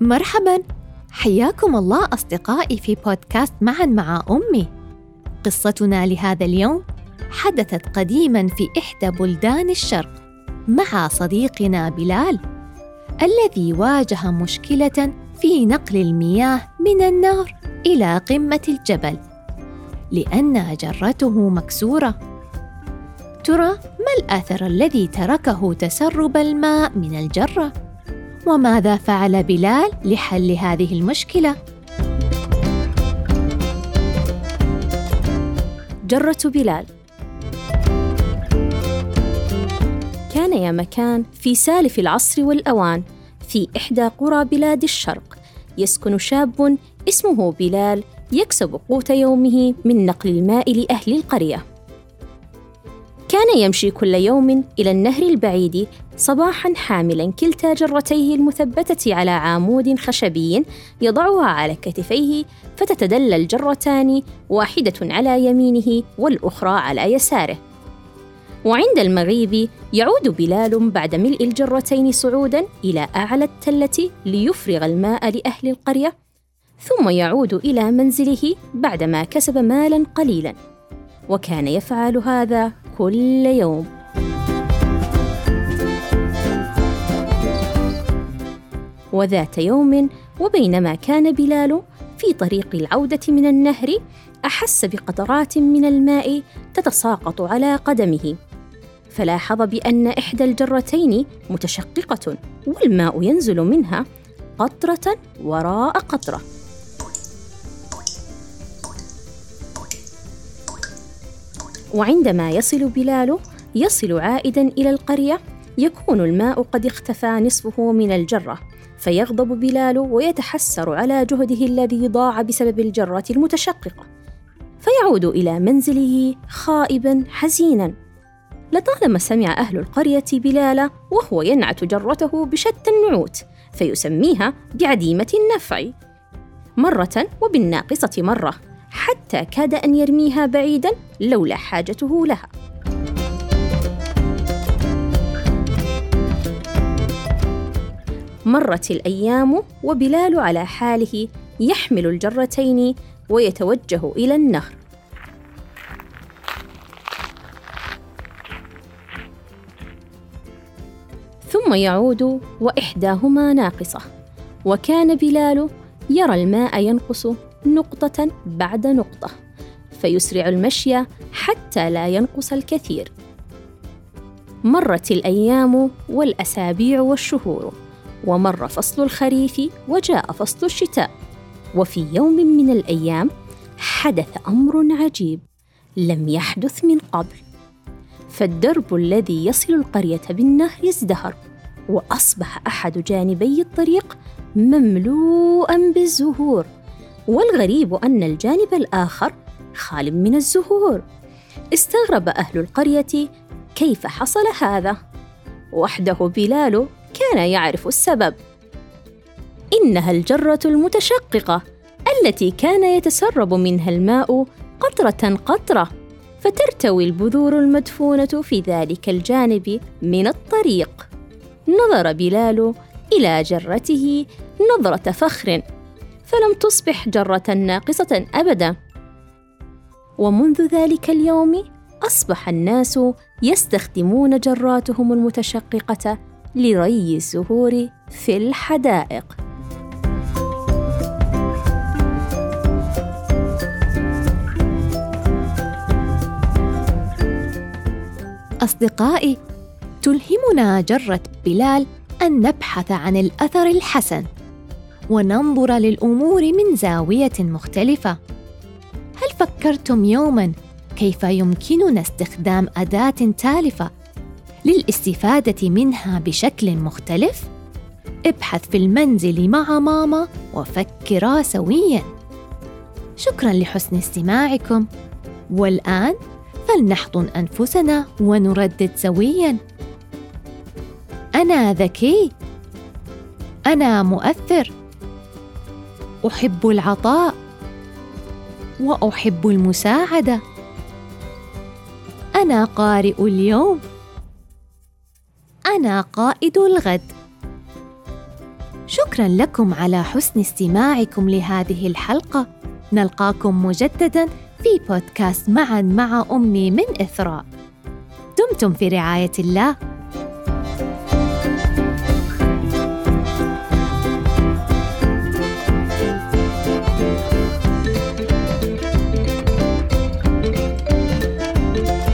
مرحبا. حياكم الله أصدقائي في بودكاست معا مع أمي. قصتنا لهذا اليوم حدثت قديما في إحدى بلدان الشرق مع صديقنا بلال الذي واجه مشكلة في نقل المياه من النهر إلى قمة الجبل لأن جرته مكسورة. ترى ما الآثر الذي تركه تسرب الماء من الجرة؟ وماذا فعل بلال لحل هذه المشكلة؟ جرة بلال. كان يا مكان في سالف العصر والأوان في إحدى قرى بلاد الشرق. يسكن شاب اسمه بلال يكسب قوت يومه من نقل الماء لأهل القرية. كان يمشي كل يوم إلى النهر البعيد صباحا حاملا كلتا جرتيه المثبتة على عامود خشبي يضعها على كتفيه فتتدلى الجرتان واحدة على يمينه والأخرى على يساره. وعند المغيب يعود بلال بعد ملء الجرتين صعودا إلى أعلى التلة ليفرغ الماء لأهل القرية ثم يعود إلى منزله بعدما كسب مالا قليلا. وكان يفعل هذا كل يوم. وذات يوم وبينما كان بلال في طريق العودة من النهر أحس بقطرات من الماء تتساقط على قدمه. فلاحظ بأن إحدى الجرتين متشققة والماء ينزل منها قطرة وراء قطرة. وعندما يصل بلال يصل عائدا إلى القرية يكون الماء قد اختفى نصفه من الجرة فيغضب بلال ويتحسر على جهده الذي ضاع بسبب الجرة المتشققة. فيعود إلى منزله خائبا حزينا. لطالما سمع أهل القرية بلال وهو ينعت جرته بشتى النعوت فيسميها بعديمة النفع. مرة وبالناقصة مرة. حتى كاد أن يرميها بعيدا لولا حاجته لها. مرت الأيام وبلال على حاله يحمل الجرتين ويتوجه إلى النهر. ثم يعود وإحداهما ناقصة وكان بلال يرى الماء ينقص نقطة بعد نقطة فيسرع المشي حتى لا ينقص الكثير. مرت الأيام والأسابيع والشهور ومر فصل الخريف وجاء فصل الشتاء. وفي يوم من الأيام حدث أمر عجيب لم يحدث من قبل. فالدرب الذي يصل القرية بالنهر ازدهر وأصبح أحد جانبي الطريق مملوءا بالزهور. والغريب أن الجانب الآخر خال من الزهور. استغرب أهل القرية كيف حصل هذا. وحده بلال كان يعرف السبب. إنها الجرة المتشققة التي كان يتسرب منها الماء قطرة قطرة فترتوي البذور المدفونة في ذلك الجانب من الطريق. نظر بلال إلى جرته نظرة فخر. فلم تصبح جرة ناقصة أبدا. ومنذ ذلك اليوم أصبح الناس يستخدمون جراتهم المتشققة لري الزهور في الحدائق. أصدقائي تلهمنا جرة بلال أن نبحث عن الأثر الحسن. وننظر للأمور من زاوية مختلفة. هل فكرتم يوما كيف يمكننا استخدام أداة تالفة للاستفادة منها بشكل مختلف؟ ابحث في المنزل مع ماما وفكرا سويا. شكرا لحسن استماعكم. والآن فلنحضن أنفسنا ونردد سويا. أنا ذكي. أنا مؤثر. أحب العطاء وأحب المساعدة. أنا قارئ اليوم. أنا قائد الغد. شكرا لكم على حسن استماعكم لهذه الحلقة. نلقاكم مجددا في بودكاست معا مع أمي من إثراء. دمتم في رعاية الله. Bye.